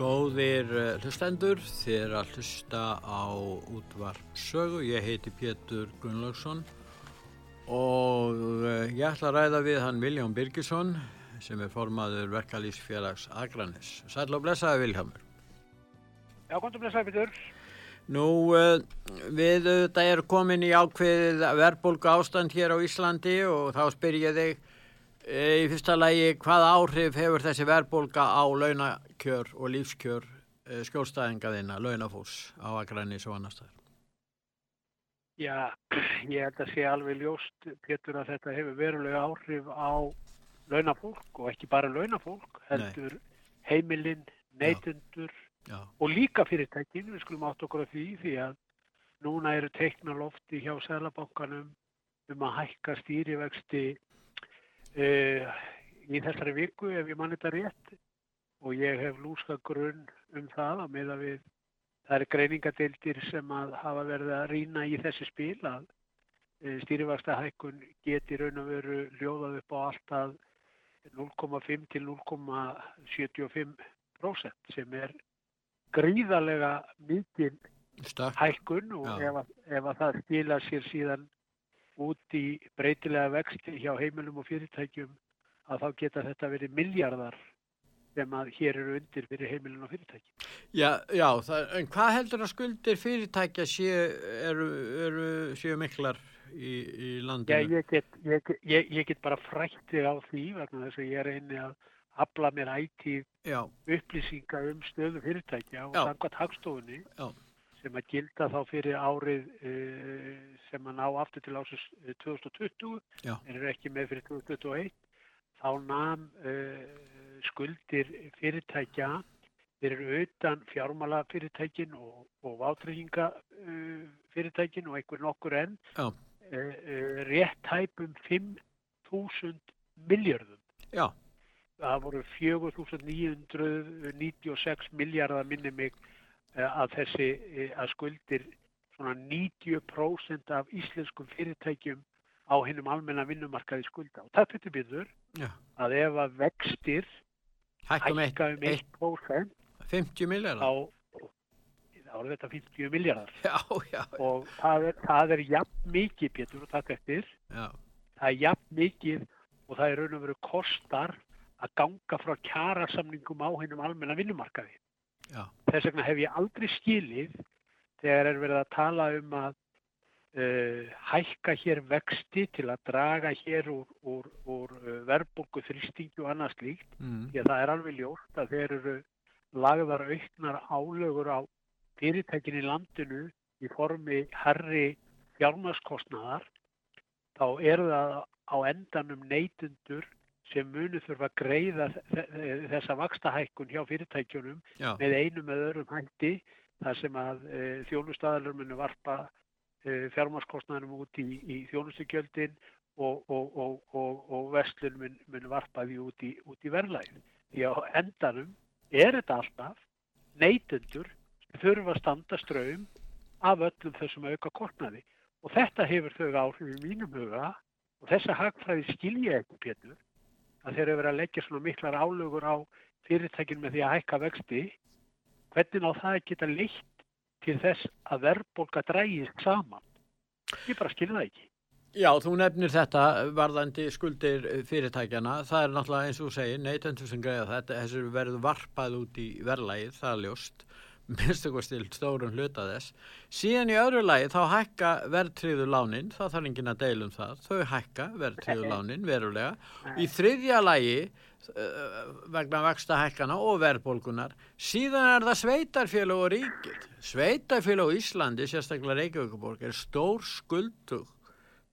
Góðir eh, hlustendur, þér að hlusta á útvarp sögu. Ég heiti Pétur Gunnlaugsson og eh, ég ætla að ræða við hann Vilján Birgisson sem er formaður verkalýsfélags Akranis. Sæl og blessaði Viljámur. Já, kontum blessaði Pétur. Nú, eh, við þetta er komin í ákveð verðbólku ástand hér á Íslandi og þá spyr ég þig Í fyrsta lægi, hvað áhrif hefur þessi verðbólka á launakjör og lífskjör skjólstæðingaðina, launafós á Akranis og annar staðar? Já, ég held að sé alveg ljóst, Pétur, að þetta hefur verulega áhrif á launafólk og ekki bara launafólk, heldur Nei. heimilinn, neytundur og líka fyrirtækin, við skulum átt okkur af því, því að núna eru teiknalofti hjá Sælabankanum um að hækka stýrivexti í þessari viku ef ég mann þetta rétt og ég hef lúska grunn um það að meða við það er greiningadeildir sem að hafa verið að rýna í þessi spil að uh, stýrivasta hækkun geti raun og veru ljóðað upp á alltaf 0,5 til 0,75% sem er gríðarlega mikil hækkun og ef að, ef að það stila sér síðan út í breytilega vexti hjá heimilum og fyrirtækjum að þá geta þetta verið miljardar sem að hér eru undir fyrir heimilum og fyrirtækjum. Já, já það, en hvað heldur að skuldir fyrirtækja séu, eru, eru, séu miklar í, í landinu? Já, ég get, ég, ég, ég get bara frættið á því vegna þess að ég er einni að afla mér ætið upplýsinga um stöðu fyrirtækja og samkvæmt hagstofunni. Já sem að gilda þá fyrir árið uh, sem að ná aftur til ásins 2020, Já. en eru ekki með fyrir 2021, þá namn uh, skuldir fyrirtækja fyrir utan fjármála fyrirtækin og, og vátrygginga uh, fyrirtækin og einhver nokkur enn rétt hæpum 5.000 miljardum. Já. Það voru 4.996 miljardar minni mig Eh, að þessi eh, að skuldir svona 90% af íslenskum fyrirtækjum á hennum almenna vinnumarkaði skulda. Og það fyrir byrður Já. að ef að vextir hækka um 1% 50 miljardar þá er þetta 50 miljardar já, já, og það er, það er jafn mikið Pétur og takk eftir. Það er jafn mikið og það er raun og veru kostar að ganga frá kjærasamningum á hennum almenna vinnumarkaði. Já. Þess vegna hef ég aldrei skilið þegar er verið að tala um að uh, hækka hér vexti til að draga hér úr, úr, úr uh, verðbólku þrýstingi og annað slíkt. Mm. Því að það er alveg ljótt að þeir eru lagðar auknar álögur á fyrirtækin í landinu í formi herri fjármaskostnaðar. Þá er það á endanum neytundur sem munu þurfa að greiða þessa vakstahækkun hjá fyrirtækjunum Já. með einu með öðrum hætti þar sem að e, þjónustadalur munu varpa e, fjármarskostnæðinum út í, í þjónustugjöldin og, og, og, og vestlun mun, munu varpa því út í, í verðlægin. Því á endanum er þetta alltaf neytundur þurfa að standa ströym af öllum þessum auka kortnaði og þetta hefur þau áhrif í mínum huga og þessa hagfræði skilja ekki pétur að þeir eru verið að leggja svona miklar álögur á fyrirtækin með því að hækka vexti hvernig á það geta leitt til þess að verðbólka drægist saman? Ég bara skilja það ekki. Já, þú nefnir þetta varðandi skuldir fyrirtækjana það er náttúrulega eins og segir neytendur sem greiða þetta þessu verður varpað út í verðlægið, það er ljóst minnstakostill stórun hluta þess. Síðan í öðru lagi þá hækka verðtriðu lánin, þá þarf enginn að deilum það þau hækka verðtriðu lánin verulega. Í þriðja lagi uh, vegna vaksta hækkana og verðbólkunar, síðan er það sveitarfélag og ríkir sveitarfélag á Íslandi, sérstaklega Reykjavíkuborg er stór skuldug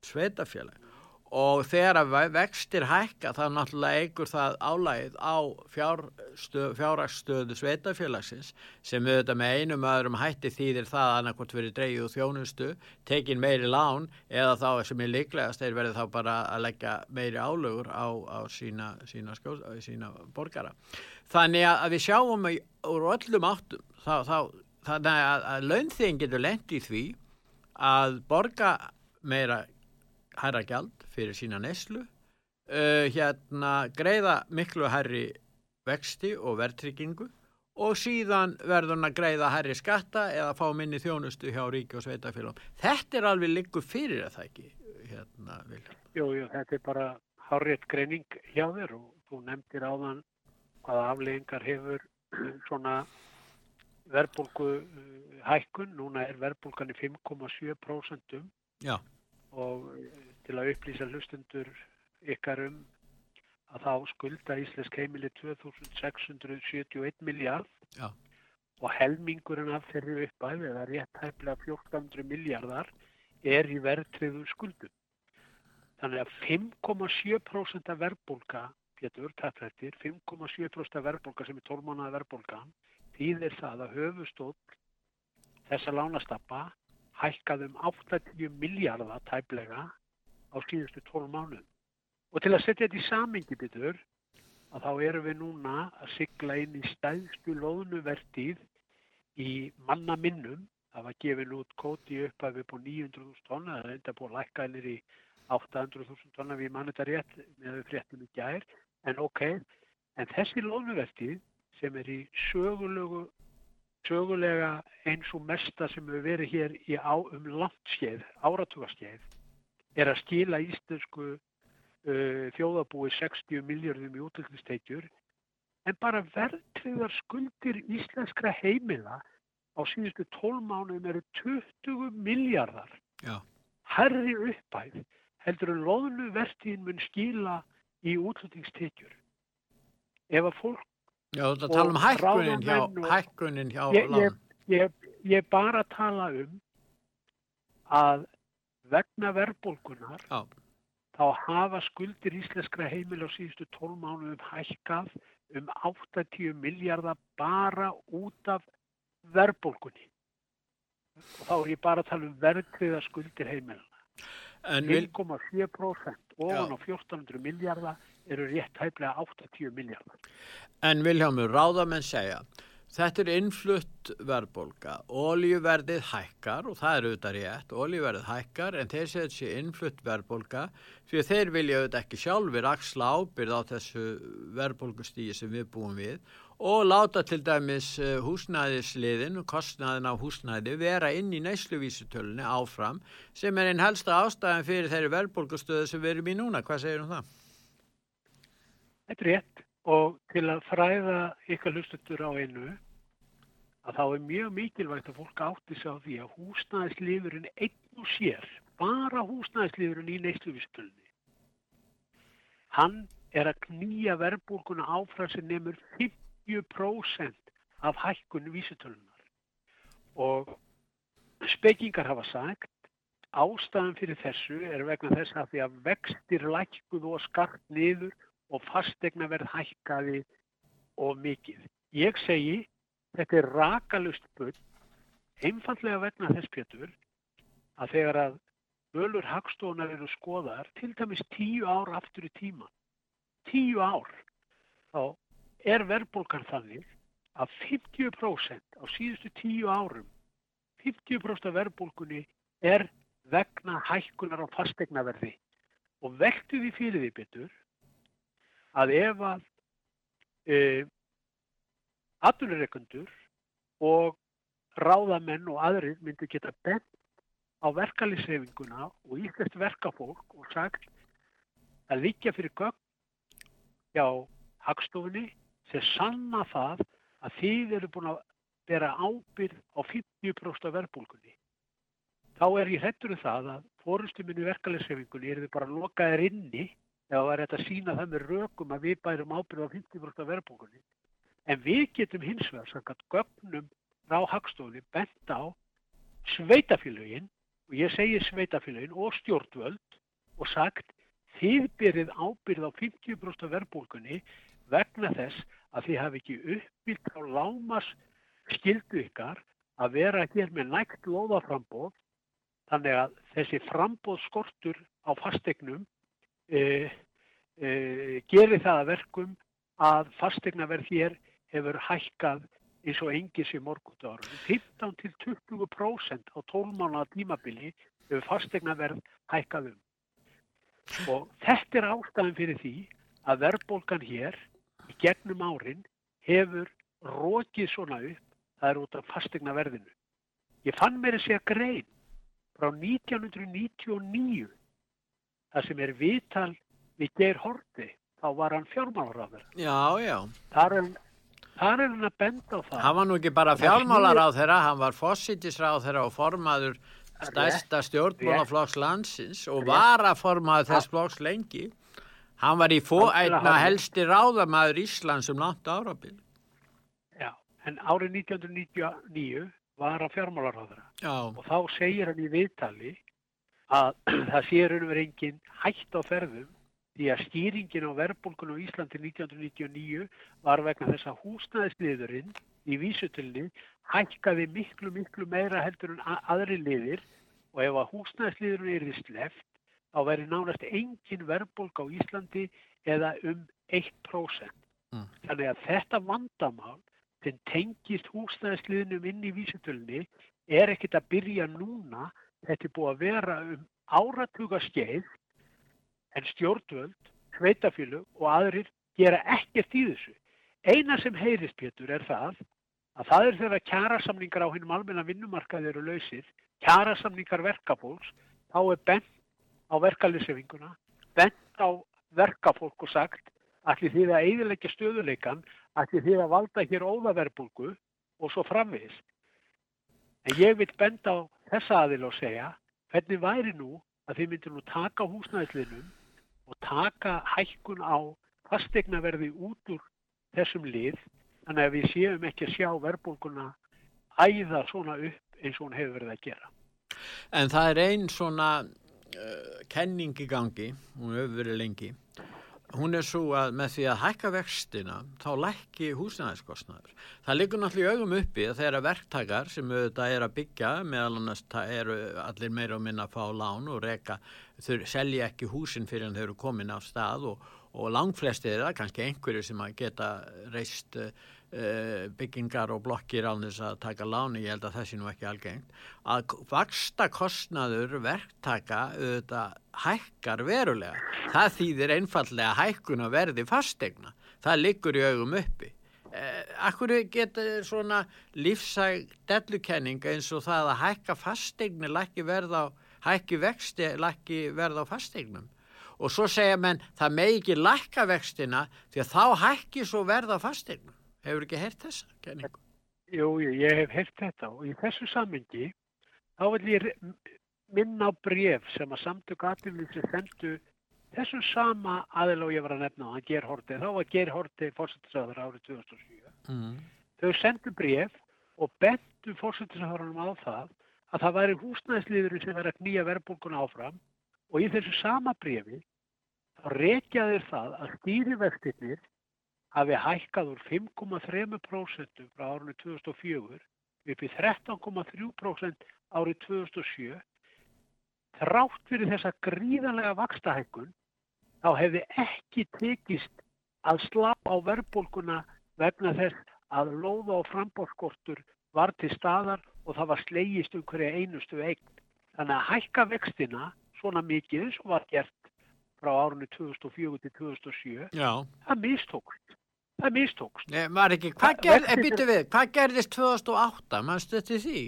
sveitarfélag og þegar að vextir hækka þá náttúrulega eigur það álægið á fjárrakstöðu sveitafélagsins sem auðvitað með einum öðrum hætti þýðir það að annarkot verið dreyju og þjónustu, tekin meiri lán eða þá sem er líklegast þeir verið þá bara að leggja meiri álögur á, á sína, sína, skjó, sína borgara. Þannig að við sjáum úr öllum áttum þá, þá, þannig að, að launþegin getur lendi í því að borga meira hæra gjald fyrir sína neslu, uh, hérna greiða miklu herri vexti og verðtryggingu og síðan verður hann að greiða herri skatta eða fá minni þjónustu hjá ríki og sveitafélagum. Þetta er alveg líku fyrir að það ekki, hérna, Vilja. Jú, jú, þetta er bara hárið greining hjá þér og þú nefndir áðan hvaða afleggingar hefur svona verðbólgu uh, hækkun. Núna er verðbólgan í 5,7% og til að upplýsa hlustundur ykkar um að þá skulda Íslensk heimili 2671 miljard Já. og helmingurinn af þeirri uppæfi eða rétt hæflega 1400 miljardar er í verðtriðu skuldum. Þannig að 5,7% af verðbólka, getur tættrættir, 5,7% af verðbólka sem er 12 mánuða verðbólka, þýðir það að höfustóll þessa lánastappa hækkaðum 80 miljardar tæplega á síðustu 12 mánuðum. Og til að setja þetta í samengi bitur, að þá erum við núna að sigla inn í stæðstu loðnuvertið í manna minnum. Það var gefin út kóti upp af upp á 900.000 tonna, það er enda búið lækkaðinir í 800.000 tonna við mann þetta rétt með fréttum í gær, en ok, en þessi loðnuvertið sem er í sögulegu, sögulega eins og mesta sem hefur verið hér í á, um landskeið, áratugaskeið, er að skila íslensku uh, þjóðabúi 60 miljardum í útlökningsteitjur en bara verðtriðar skuldir íslenskra heimila á síðustu 12 mánum eru 20 miljardar herri uppæð heldur en loðnu verðtíðin mun skila í útlökningsteitjur ef að fólk Já, þú tala um hækkunin hjá, hækkunin hjá ég, ég, ég bara tala um að vegna verðbólkunar Já. þá hafa skuldir íslenskra heimil á síðustu 12 mánuðum hækkað um 80 miljardar bara út af verðbólkunni og þá er ég bara að tala um verðkviða skuldir heimilina 1,7% ofan á 1400 miljardar eru rétt hæflega 80 miljardar En Viljámur, ráðamenn segja Þetta er innflutt verðbólka, ólíuverðið hækkar og það er auðvitað rétt, ólíuverðið hækkar en þeir segja þessi innflutt verðbólka fyrir þeir vilja auðvitað ekki sjálfur axla ábyrð á þessu verðbólkustígi sem við búum við og láta til dæmis eh, húsnæðisliðin og kostnæðin á húsnæði vera inn í neysluvísutölunni áfram sem er einn helsta ástæðan fyrir þeirri verðbólkustöðu sem við erum í núna. Hvað segir um það? Þetta er rétt og til að fræða ykkar hlustutur á einu að þá er mjög mikilvægt að fólk átti sig á því að húsnæðislifurinn einn og sér, bara húsnæðislifurinn í neysluvístöldni hann er að knýja verðbólkuna áfram sem nefnur 50% af hækkun vísutöldunar og spekingar hafa sagt ástæðan fyrir þessu er vegna þess að því að vextir lækkuð og skart niður og fastegna verð hækkaði og mikið. Ég segi, þetta er rakalust bull, einfallega vegna þess Pétur, að þegar að völur hagstofunar eru skoðar, til dæmis tíu ár aftur í tíma, tíu ár, þá er verðbólkan þannig að 50% á síðustu tíu árum, 50% af verðbólkunni er vegna hækkunar á fastegnaverði og vektu því fyrir því betur að ef að e, atvinnureikundur og ráðamenn og aðrir myndi geta bent á verkalýsefinguna og íslest verkafólk og sagt að líka fyrir gögn hjá hagstofunni sem sanna það að þið eru búin að bera ábyrð á 50% af verbulgunni. Þá er ég hættur um það að fórustuminu verkalýssefingunni er þið bara lokaðir inni eða var þetta að sína það með rökum að við bærum ábyrð á 50% verðbókunni. En við getum hins vegar sagt gögnum á hagstofunni bent á sveitafélagin og ég segi sveitafélagin og stjórnvöld og sagt þið byrðið ábyrð á 50% verðbólkunni vegna þess að þið hafi ekki uppbyggt á lámas skildu ykkar að vera hér með nægt loðaframbóð þannig að þessi frambóð skortur á fastegnum e, e, gerir það að verkum að fastegnaverð hér hefur hækkað eins og engis í morgundáru. 15-20% á 12 mánu tímabili hefur fastegnaverð hækkað um. Og þetta er ástæðan fyrir því að verðbólgan hér í gegnum árin hefur rókið svona upp, það er út af fastegnaverðinu. Ég fann mér að segja grein frá 1999 það sem er viðtal við Geir Horti, þá var hann fjármálaráður. Já, já. Þar er, þar er hann að benda á það. Hann var nú ekki bara fjármálaráður, hann var fósittisráður og formaður stærsta stjórnmálaflokks landsins og var að formaður þess flokks lengi. Hann var í einna helsti ráðamæður Íslands um langt árabíl. Já, en árið 1999 var að fjármálaráðara og þá segir hann í viðtali að það sé raun og verið engin hætt á ferðum því að stýringin á verðbólkun á Íslandi 1999 var vegna þess að húsnæðisliðurinn í vísutilni hækkaði miklu miklu meira heldur en aðri liðir og ef að húsnæðisliðurinn er í sleft þá veri nánast engin verðbólk á Íslandi eða um 1%. Mm. Þannig að þetta vandamál sem tengist húsnæðisliðnum inn í vísutölunni er ekkit að byrja núna. Þetta er búið að vera um áratuga skeið en stjórnvöld, sveitafjölu og aðrir gera ekkert í þessu. Eina sem heyrist Pétur er það að það er þegar kjærasamningar á hennum almenna vinnumarkaði eru lausir, kjærasamningar verkafólks, þá er bent á verkalýsefinguna, bent á verkafólk og sagt allir því að eidilegja stöðuleikan ætti því að valda hér óðaverbulgu og svo framvegis. En ég vil benda á þessa aðil og segja hvernig væri nú að þið myndir nú taka húsnæðislinum og taka hækkun á fastegnaverði út úr þessum lið þannig að við séum ekki að sjá verbulguna æða svona upp eins og hún hefur verið að gera. En það er einn svona uh, kenning í gangi, hún hefur verið lengi hún er svo að með því að hækka vextina þá lækki húsnæðiskostnaður. Það liggur náttúrulega í augum uppi að þeirra verktakar sem auðvitað er að byggja meðal annars eru allir meira og minna að fá lán og reyka, þau selja ekki húsin fyrir en þau eru komin á stað og, og langflesti er það, kannski einhverju sem að geta reist Eh, byggingar og blokkir á þess að taka láni, ég held að það sé nú ekki algengt, að vaksta kostnaður verktaka auðvitað hækkar verulega. Það þýðir einfallega hækkun að verði fastegna. Það liggur í augum uppi. Eh, akkur getur svona lífsæg dellukenning eins og það að hækka fastegni lækki verð á, hækki vexti lækki verð á fastegnum. Og svo segja menn það megi ekki lækka vextina því að þá hækki svo verð á fastegnum. Hefur ekki hert þessa kenningu? Jú, ég hef hert þetta og í þessu samengi þá vil ég minna á bref sem að samtök aðlunni sendu þessum sama aðil og ég var að nefna hann ger horti, þá var ger horti fórsættisáður árið 2007. Mm. Þau sendu bref og bentu fórsættisáðurinn á það að það væri húsnæðsliður sem verið að knýja verðbólkun áfram og í þessu sama brefi þá reykjaði það að stýrivextinnir hafi hækkað úr 5,3% frá árunni 2004 upp í 13,3% árið 2007 þrátt fyrir þessa gríðanlega vakstahækkun þá hefði ekki tekist að slá á verðbólkuna vegna þess að loða og frambórskortur var til staðar og það var slegist um hverja einustu eign. Þannig að hækka vextina svona mikið eins og var gert frá árunni 2004 til 2007, Já. það mistókst það mistókst. Nei, ekki, hvað, ger, eh, við, hvað gerðist 2008, maður stötti því?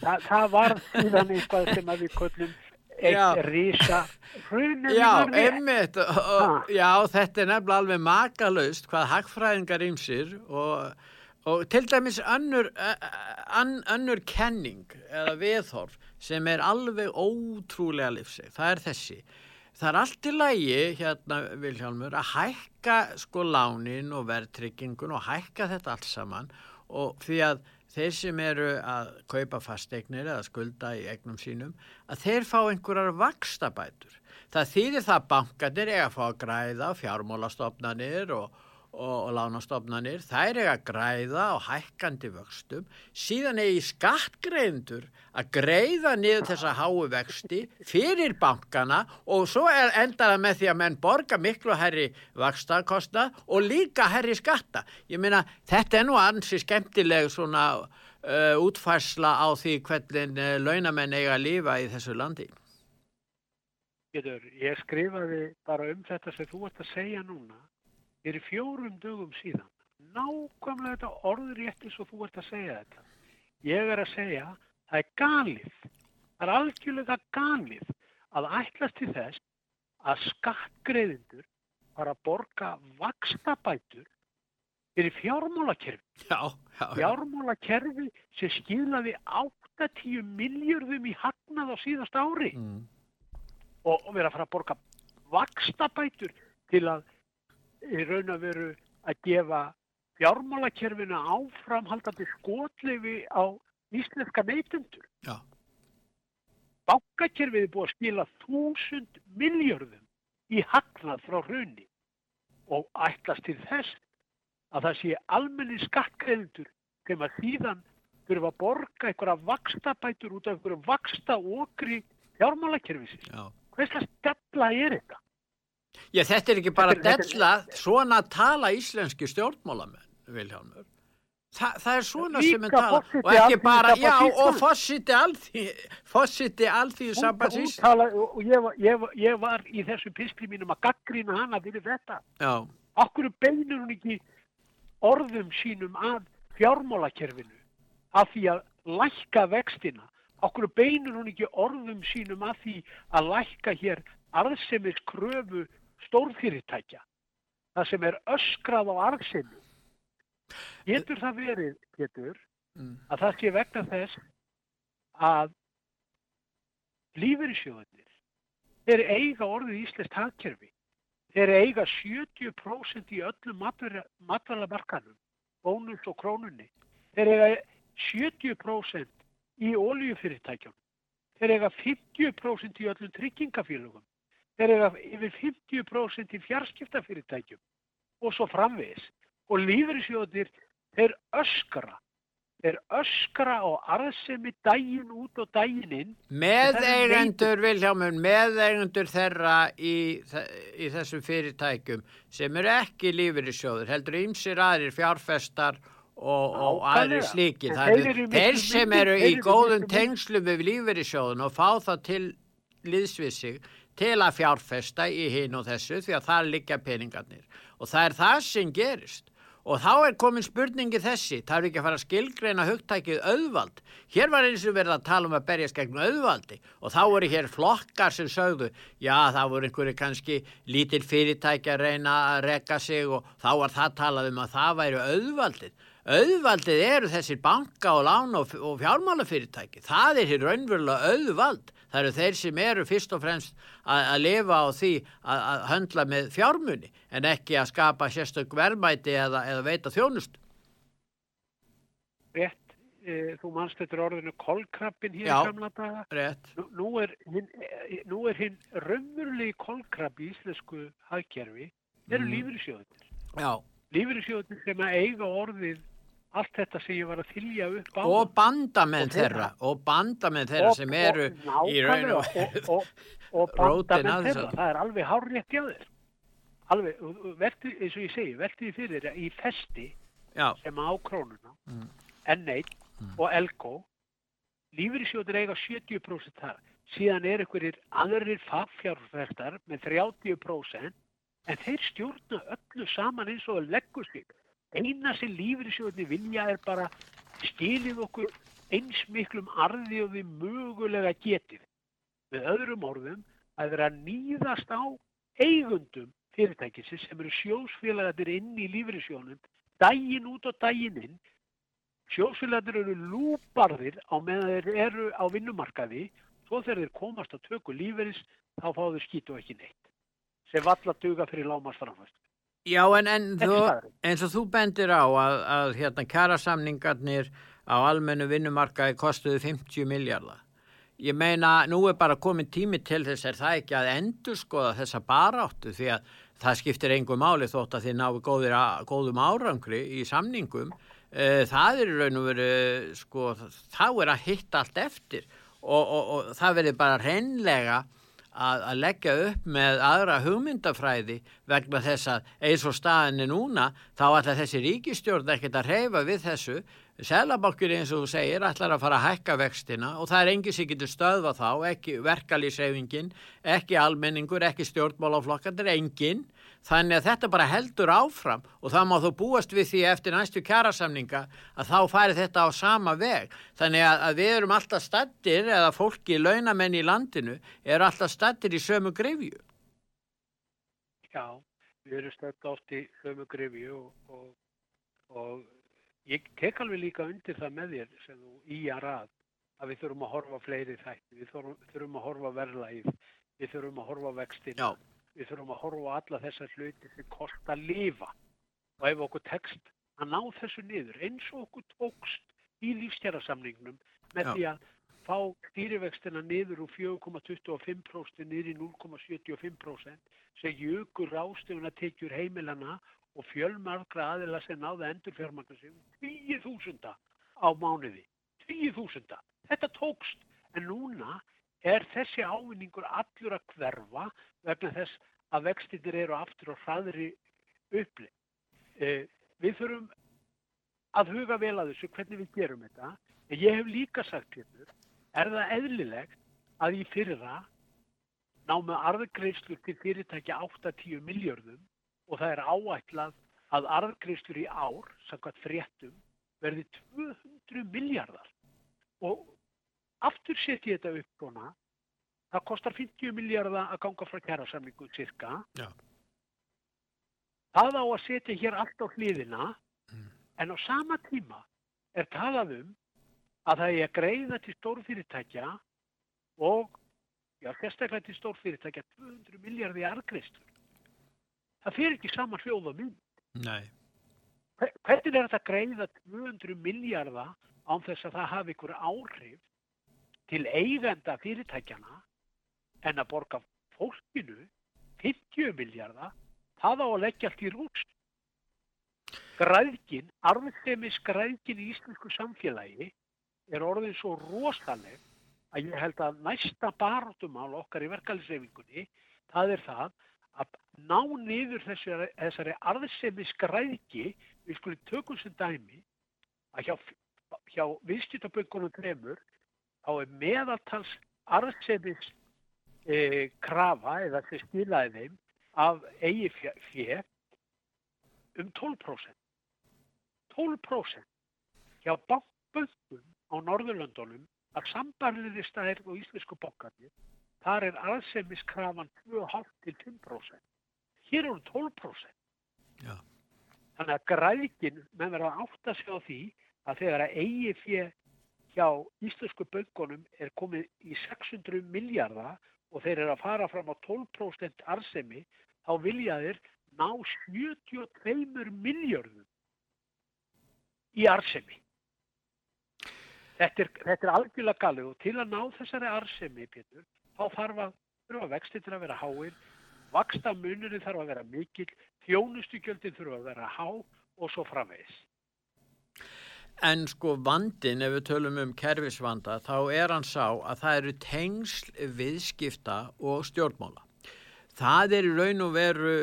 Þa, það var síðan eitthvað sem að við köllum eitt rísa hrunum. Já, einmitt, og, já, þetta er nefnilega alveg makalust hvað hagfræðingar ymsir og, og til dæmis önnur, önnur kenning eða viðhorf sem er alveg ótrúlega lífseg, það er þessi það er allt í lægi hérna Vilhjálmur að hækka sko lánin og verðtryggingun og hækka þetta allt saman. Og því að þeir sem eru að kaupa fasteignir eða skulda í egnum sínum að þeir fá einhverjar vakstabætur það þýðir það bankanir eiga að fá að græða fjármólastofnanir og, og, og lánastofnanir, þær eiga að græða á hækkandi vöxtum, síðan eigi skattgreðendur að greiða niður þessa háu vexti fyrir bankana og svo er endara með því að menn borga miklu herri vakstakostna og líka herri skatta. Ég meina, þetta er nú ansi skemmtileg svona uh, útfærsla á því hvernig uh, launamenn eiga að lifa í þessu landi. Getur, ég skrifaði bara um þetta sem þú ert að segja núna fyrir fjórum dögum síðan. Nákvæmlega þetta orðrétti svo þú ert að segja þetta. Ég er að segja, það er galið. Það er algjörlega galið að ætlast til þess að skattgreðindur fara að borga vakstabætur fyrir fjármálakerfi. Já, já. Fjármálakerfi sem skilaði 80 miljörðum í hagnað á síðast ári. Mm og, og vera að fara að borga vakstabætur til að í raun að veru að gefa fjármálakerfina áframhaldandi skotleifi á íslenska neytundur. Já. Bankakerfið er búið að skila þúsund miljörðum í hagnað frá hrunni og ætlast til þess að það sé almenni skattgreðendur þegar síðan þurfa að borga einhverja vakstabætur út af einhverju vaksta okri fjármálakerfisins. Já. Hverslega stella er þetta? Já, þetta er ekki bara della, svona tala íslenski stjórnmálamenn, Viljámur. Þa, það er svona sem er tala og ekki bara, já, og fósiti alþví, fósiti alþví sambansís. Og ég, ég, ég var í þessu piskli mínum að gaggrýna hana fyrir þetta. Já. Akkur beinur hún ekki orðum sínum að fjármálakerfinu af því að lækka vextina okkur beinur hún ekki orðum sínum að því að lækka hér arðsemið kröfu stórfyrirtækja það sem er öskrað á arðsemi getur það verið getur mm. að það sé vegna þess að lífeyrisjóðunir þeir eiga orðið íslenskt hagkerfi þeir eiga 70% í öllum matvalamarkanum bónus og krónunni þeir eiga 70% í óljufyrirtækjum. Þeir eiga 50% í öllum tryggingafélugum. Þeir eiga yfir 50% í fjarskiptafyrirtækjum og svo framvegis. Og lífeyrisjóðir, þeir öskra. Þeir öskra á arðsemi dægin út og dægin inn. Meðeigendur, Viljámun, meðeigendur þeirra í, í þessum fyrirtækjum sem eru ekki lífeyrisjóður, heldur ymsir aðrir fjárfestar og, og aðri slíki þeir sem eru í góðum tengslu við lífverðisjóðun og fá það til liðsvissig til að fjárfesta í hinn og þessu því að það liggja peningarnir. Og það er það sem gerist. Og þá er komin spurningi þessi það er ekki að fara að skilgreina hugtækið auðvald. Hér var eins og verið að tala um að berjast gegn auðvaldi. Og þá voru hér flokkar sem sögðu já það voru einhverju kannski lítil fyrirtæki að reyna að rekka sig og þá var það talað um að það væri auðvaldið. Auðvaldið eru þessir banka og lána og, fjármálafyrirtæki. Það er hér raunverulega auðvald það eru þeir sem eru fyrst og fremst að, að lifa á því að, að höndla með fjármunni en ekki að skapa sérstök verðmæti eða, eða veita þjónust Rétt, e, þú mannst þetta orðinu kolkrabbin hér Já, í gamla daga. rétt. Nú, nú er hinn e, raunverulegi kolkrabbi í íslensku hagkerfi eru mm. lífyrirsjóðunir Já. Lífyrirsjóðunir sem að eiga orðið allt þetta sem ég var að þylja upp á og bandamenn þeirra. og bandamenn þeirra og, sem eru og, í raun og og, og bandamenn þeirra, það er alveg hárrétt hjá þér alveg, verði, eins og ég segi verðið fyrir í festi Já. sem á krónuna mm. N1 mm. og Elko lífyrirsjóður eiga 70% þar. Síðan er einhverjir aðrir fagfjárfæstar með 30% en þeir stjórna öllu saman eins og leggur sig eina sem lífriðsjóðinni vilja er bara stílið okkur eins miklum arði og við mögulega getið. Með öðrum orðum að vera nýðast á eigundum fyrirtækisins sem eru sjósfélagatir inn í lífriðsjónum dægin út og dægin inn. Sjósfélagatir eru lúparðir á meðan þeir eru á vinnumarkaði svo þegar þeir komast að tökku lífriðs þá fá þeir skýtu ekki neitt sem valla duga fyrir lámasframfæst. Já, en, en þú, eins og þú bendir á að, að hérna kærasamningarnir á almennu vinnumarkaði kostuðu 50 miljardar. ég meina nú er bara komin tími til þess er það ekki að endur skoða þessa baráttu? Því að það skiptir engum máli þótt að þið náðu góðir, góðum árangri í samningum. E, það er raun og veru sko þá er að hitta allt eftir. Og, og, og það verður bara reynlega að, að leggja upp með aðra hugmyndafræði vegna þess að eins og staðinni núna þá ætla þessi ríkistjórn ekkert að reyfa við þessu Selabankur eins og þú segir ætlar að fara að hækka vextina og það er engið sem getur stöðva þá, ekki verkalýsreifingin, ekki almenningur, ekki er enginn. Þannig að þetta bara heldur áfram og það má þú búast við því eftir næstu kjærasamninga að þá færi þetta á sama veg. Þannig að, að við erum alltaf stattir eða fólki, launamenn í landinu, eru alltaf stattir í sömu grifju. Já, við erum stattir oft í sömu grifju og, og, og Ég tek alveg líka undir það með þér sem þú í að rað að við þurfum að horfa fleiri þætti, við þurfum, þurfum að horfa verðlæð, við þurfum að horfa vextina, við þurfum að horfa alla þessar hluti sem kost að lifa og ef okkur tekst að ná þessu niður eins og okkur tókst í lífstjærasamningnum með Já. því að fá stýrivextina niður úr 4,25% niður í 0,75% sem jökur ástöfun að tekjur heimilana og fjölmarkra aðila sem náða endur fjármagnar sig 10.000 á mánuði 10.000. Þetta tókst en núna er þessi ávinningur allur að hverfa vegna þess að vextinir eru aftur og hraðri uppli. Eh, við þurfum að huga vel að þessu hvernig við gerum þetta en ég hef líka sagt hérna er það eðlilegt að í fyrra ná með arðgreifslur til fyrirtækja 8-10 miljardum og það er áætlað að arðgreifstur í ár, samkvæmt fréttum, verði 200 miljardar og aftur setjum ég þetta upp svona, það kostar 50 miljardar að ganga frá kærasamlingu cirka. Já. Það á að setja hér allt á hliðina mm. en á sama tíma er talað um að það er að greiða til stórfyrirtækja og já, sérstaklega til stórfyrirtækja 200 miljardi arðgreifstur það fyrir ekki saman hljóða mynd. Nei. Hvernig er þetta að greiða 200 miljardar án þess að það hafi ykkur áhrif til eigenda fyrirtækjana en að borga fólkinu 50 miljardar, það á að leggja allt í rúst. Græðkin, arðsemi skræðkin í íslensku samfélagi er orðin svo rosaleg að ég held að næsta barátumál okkar í verkefliðsefingunni, það er það að ná niður þessari, þessari arðsemi skræðki, við skulum tökum sem dæmi að hjá, hjá viðskiptaböngunum trefur þá er meðaltals arðsemis e, krafa eða sem stilaði þeim af eigi fjö um 12%. 12% hjá böngum á Norðurlöndunum að sambarliði stæðir og íslensku bókarnir Þar er aðsemiskrafan 2,5-5%. Hér eru 12%. Já. Þannig að græðkin með verða átt að sjá því að þegar að eigi fyrir hjá íslensku böngunum er komið í 600 miljardar og þeir eru að fara fram á 12% arsemi, þá vilja þeir ná 72 miljardum í arsemi. Þetta er, þetta er algjörlega galið og til að ná þessari arsemi, Pétur, þá þarf að, þurfa vextir að vera háir, vaksta munurinn þarf að vera mikil, þjónustugjöldin þurfa að vera há og svo framvegis. En sko vandin, ef við tölum um kerfisvanda, þá er hann sá að það eru tengsl viðskipta og stjórnmála. Það er í raun og veru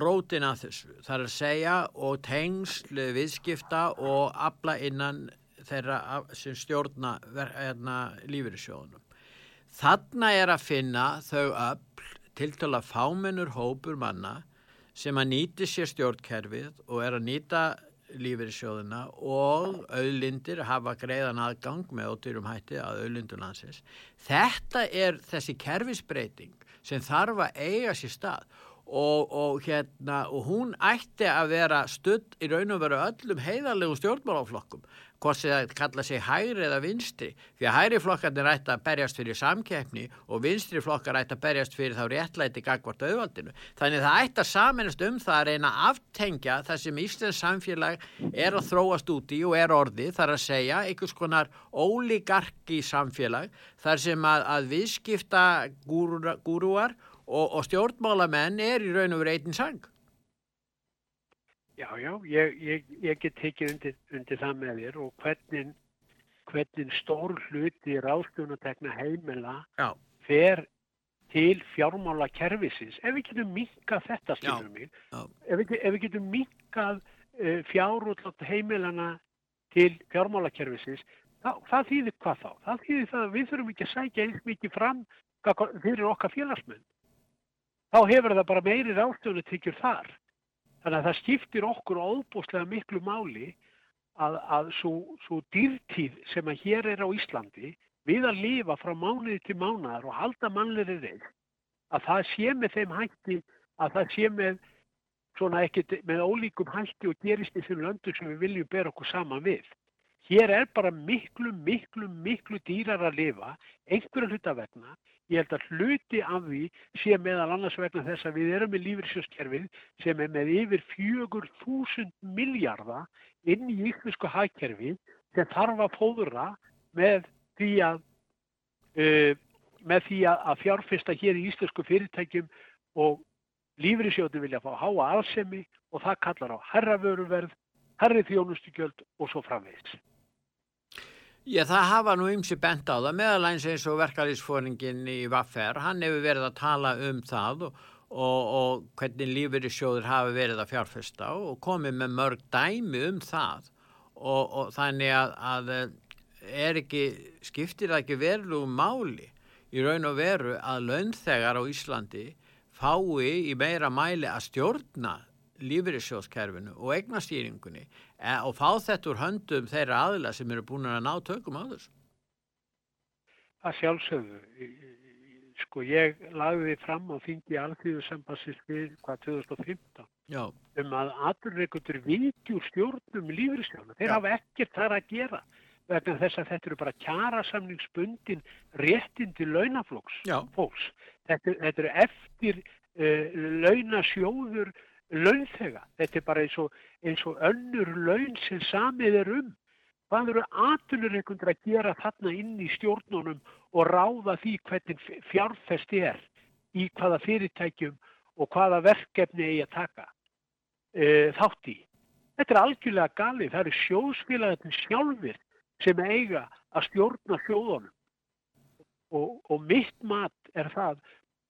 rótin að þessu. Það er að segja og tengsl viðskipta og abla innan þeirra sem stjórna hérna, lífyrirsjóðunum. Þarna er að finna þau öll til til að fámennur hópur manna sem að nýti sér stjórnkerfið og er að nýta lífeyrissjóðuna og auðlindir hafa greiðan aðgang með ótyrum hætti að auðlindunlansins. Þetta er þessi kerfisbreyting sem þarf að eiga sér stað og, og, hérna, og hún ætti að vera studd í raun og veru öllum heiðarlegum stjórnmálaflokkum hvort það kalla sig hægri eða vinstri því að hægri flokkarnir ætti að berjast fyrir samkeppni og vinstri flokkar ætti að berjast fyrir þá réttlæti gagvart auðvaldinu. Þannig það ætti að saminast um það að reyna að aftengja það sem Íslands samfélag er að þróast út í og er orði þar að segja einhvers konar ólíkarki samfélag þar sem að, að viðskipta gúruar og, og stjórnmálamenn er í raun og veru eitin sang Já, já, ég, ég, ég get tekið undir, undir það með þér og hvernig, hvernig stór hluti ráðstjónutekna heimila já. fer til fjármála kervisins. Ef við getum minkað þetta, skilur mig, ef við, ef við getum minkað uh, fjárútlátt heimilana til fjármála kervisins, þá, það þýðir hvað þá? Það þýðir það að við þurfum ekki að sækja eins mikið fram fyrir okkar félagsmenn. Þá hefur það bara meiri ráðstjónutekjur þar. Þannig að það skiptir okkur óbúslega miklu máli að, að svo dýrtíð sem að hér er á Íslandi við að lifa frá mánuði til mánuðar og halda mannleiri reyð að það sé með þeim hætti að það sé með svona ekkert með ólíkum hætti og gerist í þeim löndu sem við viljum bera okkur saman við. Hér er bara miklu, miklu, miklu dýrar að lifa einhverja hluta vegna Ég held að hluti af því sé meðal annars vegna þess að við erum með lífriðsjóskerfið sem er með yfir 4.000 miljardar inn í ykkursku hagkerfið sem þarf að fóðura með því að, uh, með því að fjárfesta hér í íslensku fyrirtækjum og lífriðsjóti vilja fá háa aðsemi og það kallar á herravöruverð, herri þjónustugjöld og svo framvegis. Já, það hafa nú ymsi bent á það, meðalæns eins og verkalýsfóringin í Vaffer, hann hefur verið að tala um það og, og, og hvernig lífeyrissjóður hafi verið að fjárfesta og komið með mörg dæmi um það. Og, og þannig að, að er ekki, skiptir það ekki verlu máli í raun og veru að launþegar á Íslandi fái í meira mæli að stjórna lífeyrissjóðskerfinu og eignastýringunni e, og fá þetta úr höndum þeirra aðila sem eru búin að ná tökum á þessu? Það sjálfsögðu. Sko ég lagði fram á þingi alþjóðu sambassins við hvað 2015 Já. um að aðurreikundur vitjur stjórnum lífriðstjórna. Þeir Já. hafa ekkert þar að gera vegna þess að þetta eru bara kjarasamningsbundin réttindi launaflóks fólks. Þetta, þetta eru eftir uh, launasjóður launþega. Þetta er bara eins og, eins og önnur laun sem samið er um. Hvað eru aðtunurreikundur að gera þarna inn í stjórnunum og ráða því hvernig fjárfest er í hvaða fyrirtækjum og hvaða verkefni eigi að taka e, þátt í. Þetta er algjörlega galið. Það eru sjóðsfélagatinn sjálfur sem eiga að stjórna sjóðunum. Og, og mitt mat er það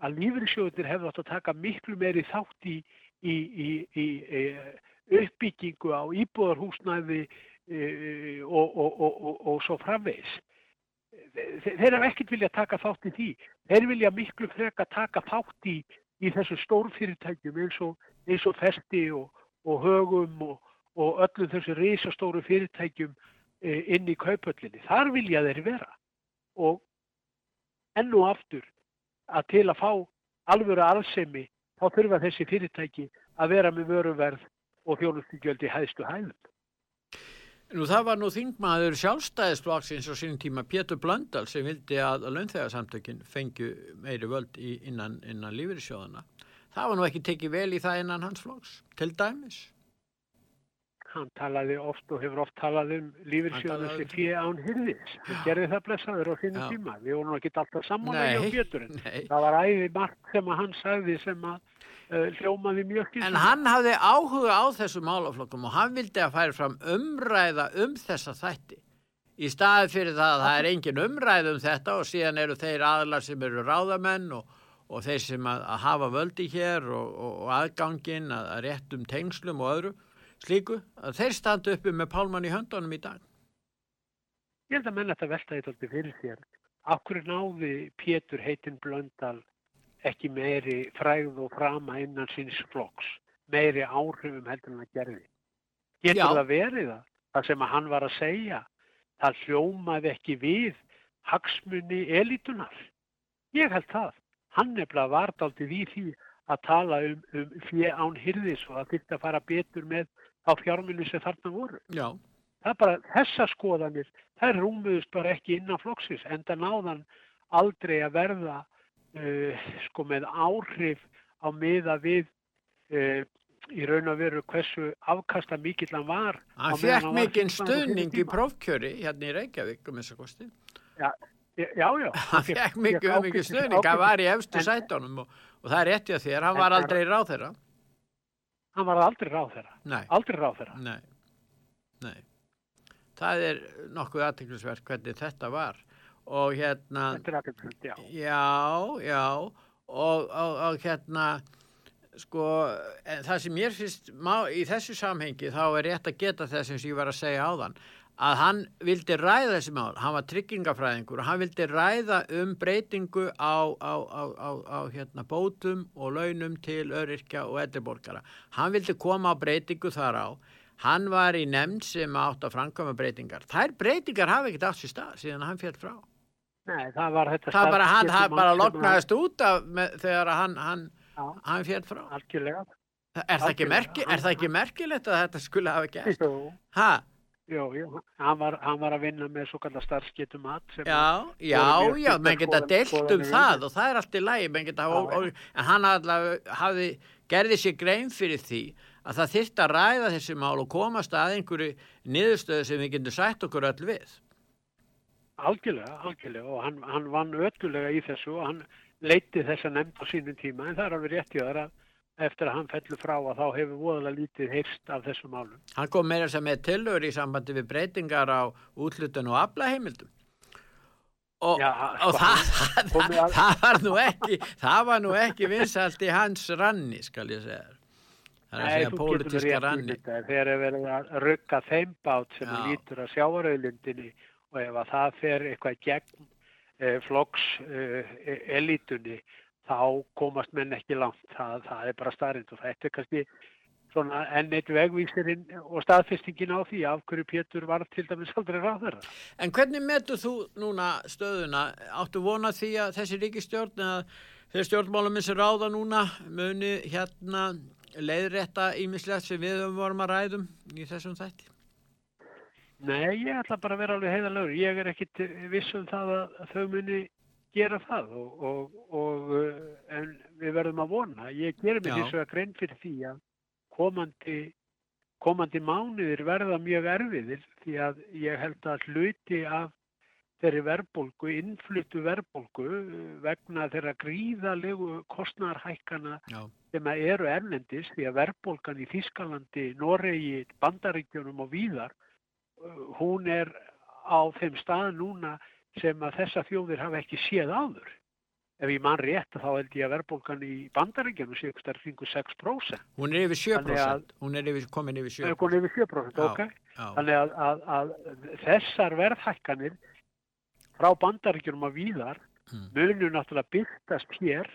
að lífriðsjóðunir hefur átt að taka miklu meiri þátt í í, í, í uppbyggingu á íbúðarhúsnæði og, og, og, og svo framvegs. Þeir hafa ekkert vilja taka þátt í því. Þeir vilja miklu freka taka þátt í, í þessu stórfyrirtækjum eins og, eins og festi og högum og öllum þessu reysastóru fyrirtækjum inn í kaupöllinni. Þar vilja þeir vera. Og enn og aftur að til að fá alvöru arðsemi þá þurfa þessi fyrirtæki að vera með vöruverð og þjónustugjöld í hæðstu hæðum. Nú það var nú þingmaður sjálfstæðisflokksins á sínum tíma Pétur Blöndal sem vildi að launþegarsamtökin fengju meiri völd innan, innan lífyrirsjóðana. Það var nú ekki tekið vel í það innan hans flokks, til dæmis. Hann talaði oft og hefur oft talað um lífyrsjóðan sem um fyrir án hyrðis. Hann gerði það blessaður á sínum tíma. Við vorum ekki alltaf samanlega á Péturinn. Það var æði margt sem að hann sagði sem að uh, hljómaði mjög. En hann hafði áhuga á þessu málaflokkum og hann vildi að færi fram umræða um þessa þætti. Í staði fyrir það að það er engin umræð um þetta og síðan eru þeir aðlar sem eru ráðamenn og, og þeir sem að, að hafa völdi hér og, og, og aðgangin að, að réttum tengslum og öðru slíku að þeir standa uppi með pálmann í höndunum í dag? Ég held að menna þetta veltaði tólti fyrir þér. Akkur náði Pétur heitinn Blöndal ekki meiri fræð og frama innan síns flokks, meiri áhrifum heldur en að gerði. Getur Já. það verið það? Það sem að hann var að segja, það hljómaði ekki við hagsmunni elitunar. Ég held það. Hann bara vart aldrei við því að tala um, um fjö án hyrðis og að fara betur með á fjármunni sem þarna voru. Já. Það er bara þessa skoðanir, það er rúmuðust bara ekki innan flokksins en það náðan aldrei að verða uh, sko með áhrif á miða við uh, í raun og veru hversu afkasta mikill hann var. Hann fekk mikinn stuðning í prófkjöri hérna í Reykjavík um þessa kosti. Já, já, já. Hann fekk mikið stuðning, hann var í efstu sætunum og, og það er réttið þér, hann var aldrei ráð þeirra. Hann var aldrei ráð þeirra. Nei. Aldrei ráð þeirra. Nei, nei. Það er nokkuð aðteglisverk hvernig þetta var og hérna... Já. Já, já og, og, og hérna sko það sem mér finnst má, í þessu samhengi þá er rétt að geta þess sem ég var að segja á þann að hann vildi ræða þessi mál, hann var tryggingafræðingur og hann vildi ræða um breytingu á, á, á, á hérna, bótum og launum til öryrkja og eldriborgara. Hann vildi koma á breytingu þar á. Hann var í nefnd sem átt að framkvæma breytingar. Þær breytingar hafi ekkert átt sér stað síðan hann fjall frá. Nei, það var þetta... Það bara, hann, hann bara loknaðist út af með, þegar hann, hann, hann fjall frá. Algjörlega. Er það ekki, merki, er það ekki merkilegt að þetta skulle hafa gæst? Jú. Hæ? Jú, jú, hann var, hann var að vinna með svo kallar starfsgetum mat Já, já, já, menn geta deilt um það og það er allt í lægi, menn geta en hann allavega hafi gerði sér grein fyrir því að það þyrst að ræða þessi mál og komast að einhverju niðurstöðu sem við getum sætt okkur öll við. Algjörlega, algjörlega og hann, hann vann öllulega í þessu og hann leiti þessa nefnd á sínum tíma en það er alveg rétt í það að eftir að hann fellur frá að þá hefur voðalega lítið heyrst af þessu málum. Hann kom meira sem með tilur í sambandi við breytingar á útlutun og aflaheimildum. Og, Já, og sko, það, það, að... það var nú ekki það var nú ekki vinsalt í hans ranni skal ég segja það er að segja pólitíska ranni. þegar er verið að rugga þeim bát sem lítur að sjáarauðlindinni og ef að það fer eitthvað gegn eh, flokks eh, elitunni þá komast menn ekki langt. Það, það er bara starrend og þetta er kannski svona enn eitt vegvísirinn og staðfestingin á því af hverju Pétur var til dæmis aldrei ráð þeirra. En hvernig metur þú núna stöðuna? Áttu vona því að þessi ríkistjórn eða þeir stjórnmálum eins og ráða núna muni hérna leiðrætta ímislegt sem við vorum að ræðum í þessum þætti? Nei, ég ætla bara að vera alveg heiðalögur. Ég er ekkit vissum það að þau muni gera það og, og, og eh, en við verðum að vona. Ég ger mér þess að grein fyrir því að komandi, komandi mánuðir verða mjög erfiðir því að ég held að hluti af þeirri verbolgu, innfluttu verbolgu vegna þeirra gríðalegu kostnarhækana Já. sem eru erlendis því að verbolgan í Þískalandi, Noregi, Bandaríkjónum og víðar hún er á þeim stað núna sem að þessa þjóðir hafa ekki séð áður. Ef ég mann rétt þá held ég að verðbólgan í bandaríkjanu sé ykkur starfingu 6%. Hún er yfir 7%. Hún er yfir, komin yfir 7%. Hún er yfir 7%, já, ok. Já. Þannig að, að, að þessar verðhækkanir frá bandaríkjunum að víðar mm. munu náttúrulega byrtast hér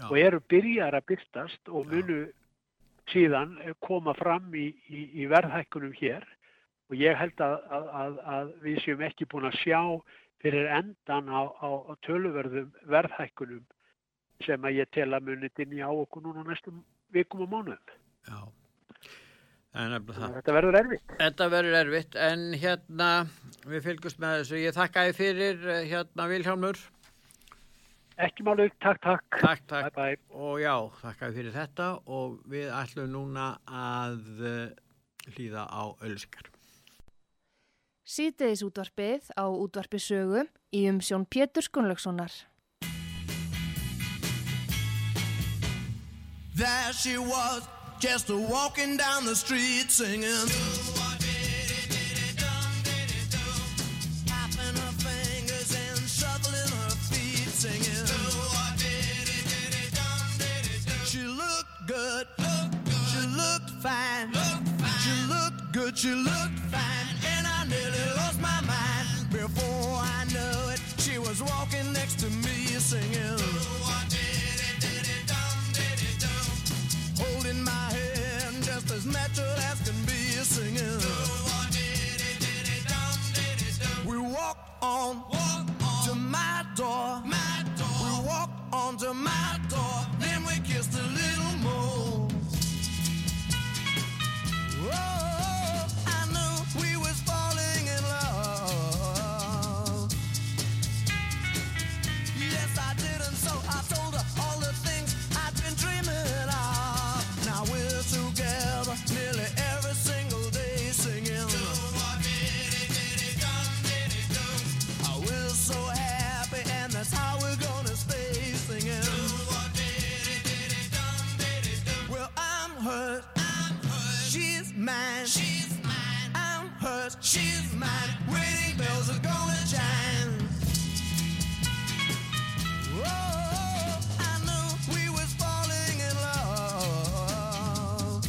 já. og eru byrjar að byrtast og munu síðan koma fram í, í, í verðhækkunum hér og ég held að, að við séum ekki búin að sjá fyrir endan á, á, á töluverðum verðhækkunum sem að ég tel að munið inn í á okkur núna næstum vikum og mánuðum. Já, þetta verður erfitt. Þetta verður erfitt, en hérna við fylgjumst með þessu. Ég þakka þið fyrir hérna Vilhelmur. Ekki máluð, takk, takk. Takk, takk. Bye, bye. Og já, þakka þið fyrir þetta og við ætlum núna að hlýða á ölskar. Sýteðis útvarpið á útvarpisögu í umsjón Pétur Skunlökssonar. There she was, just walking down the street singing. Tapping her fingers and shuffling her feet singing. She looked good, she looked fine, she looked good, she looked fine nearly lost my mind. Before I knew it, she was walking next to me singing. Holding my hand just as natural as can be singing. We walked on, walk to my door. We walked on to my door. She's mine. Wedding bells are gonna chime. Oh, I knew we was falling in love.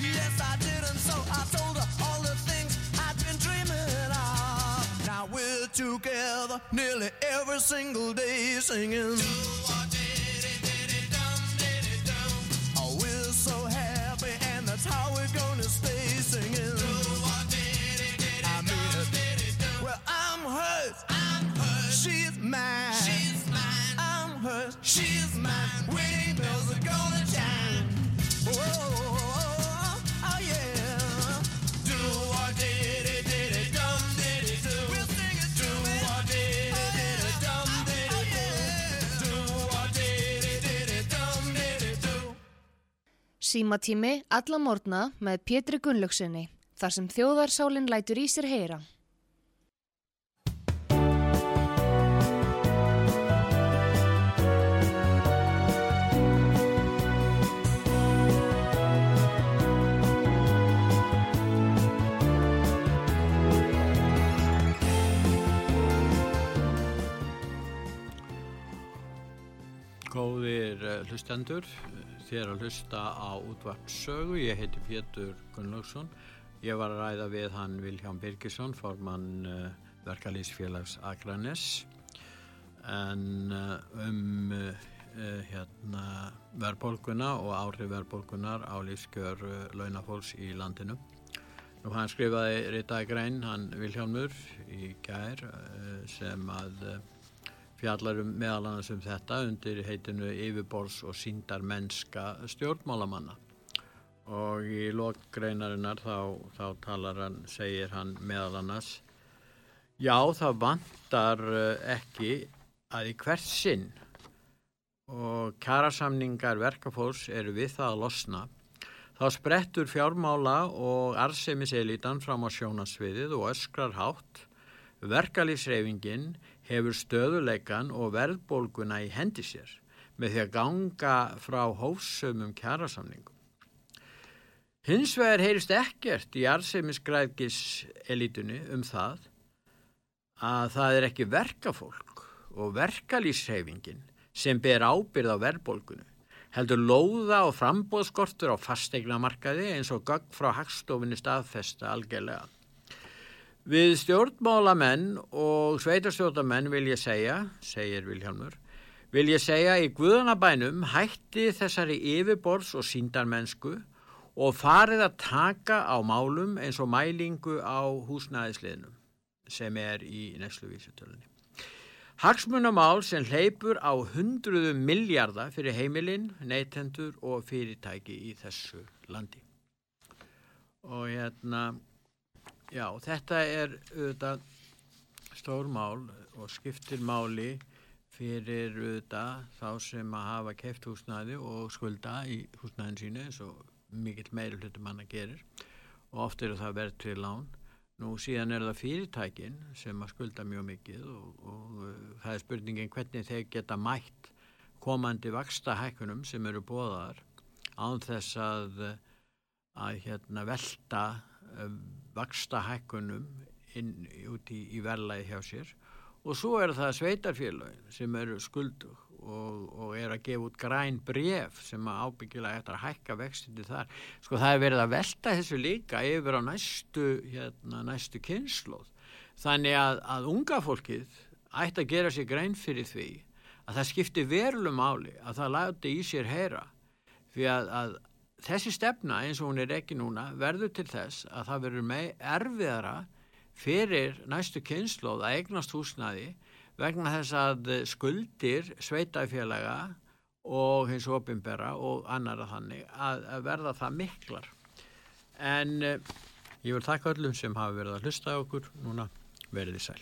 Yes, I did, and so I told her all the things I'd been dreaming of. Now we're together nearly every single day singing. She's mine. Wedding bells are gonna chime. Oh, oh yeah. Do or did it, did it, dum did it do. We'll sing it do or did it, did it, dum did it do. Do or did it, did it, dum did it do. Símatími alla morgna með Pétri Gunnlaugsinni, þar sem þjóðarsálinn lætur í sér heyra. Góðir eh, hlustendur, þér að hlusta á útvarpsögu, ég heiti Pétur Gunnlaugsson, ég var að ræða við hann Vilhján Birgisson, formann uh, verkalýsfélags Akranes, en uh, um hérna, verðbólguna og áhrif verðbólgunar á lífskjör launafólks í landinu. Nú hann skrifaði Rita Grein, hann Vilhjánmur í gær sem að uh, fjallar um meðal annars um þetta undir heitinu yfirborðs og síndar mennska stjórnmálamanna. Og í lokgreinarinnar þá, þá talar hann, segir hann meðal annars já það vantar eh, ekki að í hvert sinn og kjarasamningar verkafólks eru við það að losna þá sprettur fjármála og arsemiselitan fram á sjónasviðið og öskrar hátt. Verkalýsreifingin hefur stöðuleikan og verðbólguna í hendi sér með því að ganga frá hófsömum kjærasamningum. Hins vegar heyrist ekkert í arsemisgræðgis elitunni um það að það er ekki verkafólk og verkalýsreifingin sem ber ábyrð á verðbólgunu heldur lóða og frambóðskortur á fastegnamarkaði eins og gögg frá hagstofinni staðfesta algjörlega. Við stjórnmálamenn og sveitarstjórnamenn vil ég segja, segir Vilhelmur, vil ég segja í Guðanabænum hætti þessari yfirborðs og síndarmennsku og farið að taka á málum eins og mælingu á húsnæðisliðnum sem er í nesluvísutölunni. Hagsmunamál sem hleypur á hundruðu miljardar fyrir heimilinn, neytendur og fyrirtæki í þessu landi. Og hérna, já, þetta er auðvitað stór mál og skiptir máli fyrir auðvitað þá sem að hafa keft húsnæði og skulda í húsnæðin sínu eins og mikill meiri hlutum manna gerir og oft eru það verð til lán. Nú síðan er það fyrirtækin sem að skulda mjög mikið og, og uh, það er spurningin hvernig þeir geta mætt komandi vaksta hækkunum sem eru bóðar án þess að, að hérna, velta uh, vaksta hækkunum inn út í, í verlaði hjá sér og svo er það sveitarfélagin sem eru skuldu og, og er að gefa út græn bref sem ábyggilega eftir að hækka vextindi þar. Sko það er verið að velta þessu líka yfir á næstu, hérna, næstu kynnslóð. Þannig að, að unga fólkið ætti að gera sér græn fyrir því að það skipti verulum máli að það láti í sér heyra fyrir að, að þessi stefna eins og hún er ekki núna verður til þess að það verður með erfiðara fyrir næstu kynnslóð að eignast húsnaði vegna þess að skuldir sveitafélaga og hins opimbera og annara þannig að, að verða það miklar. En eh, ég vil taka öllum sem hafa verið að hlusta okkur núna verið í sæl.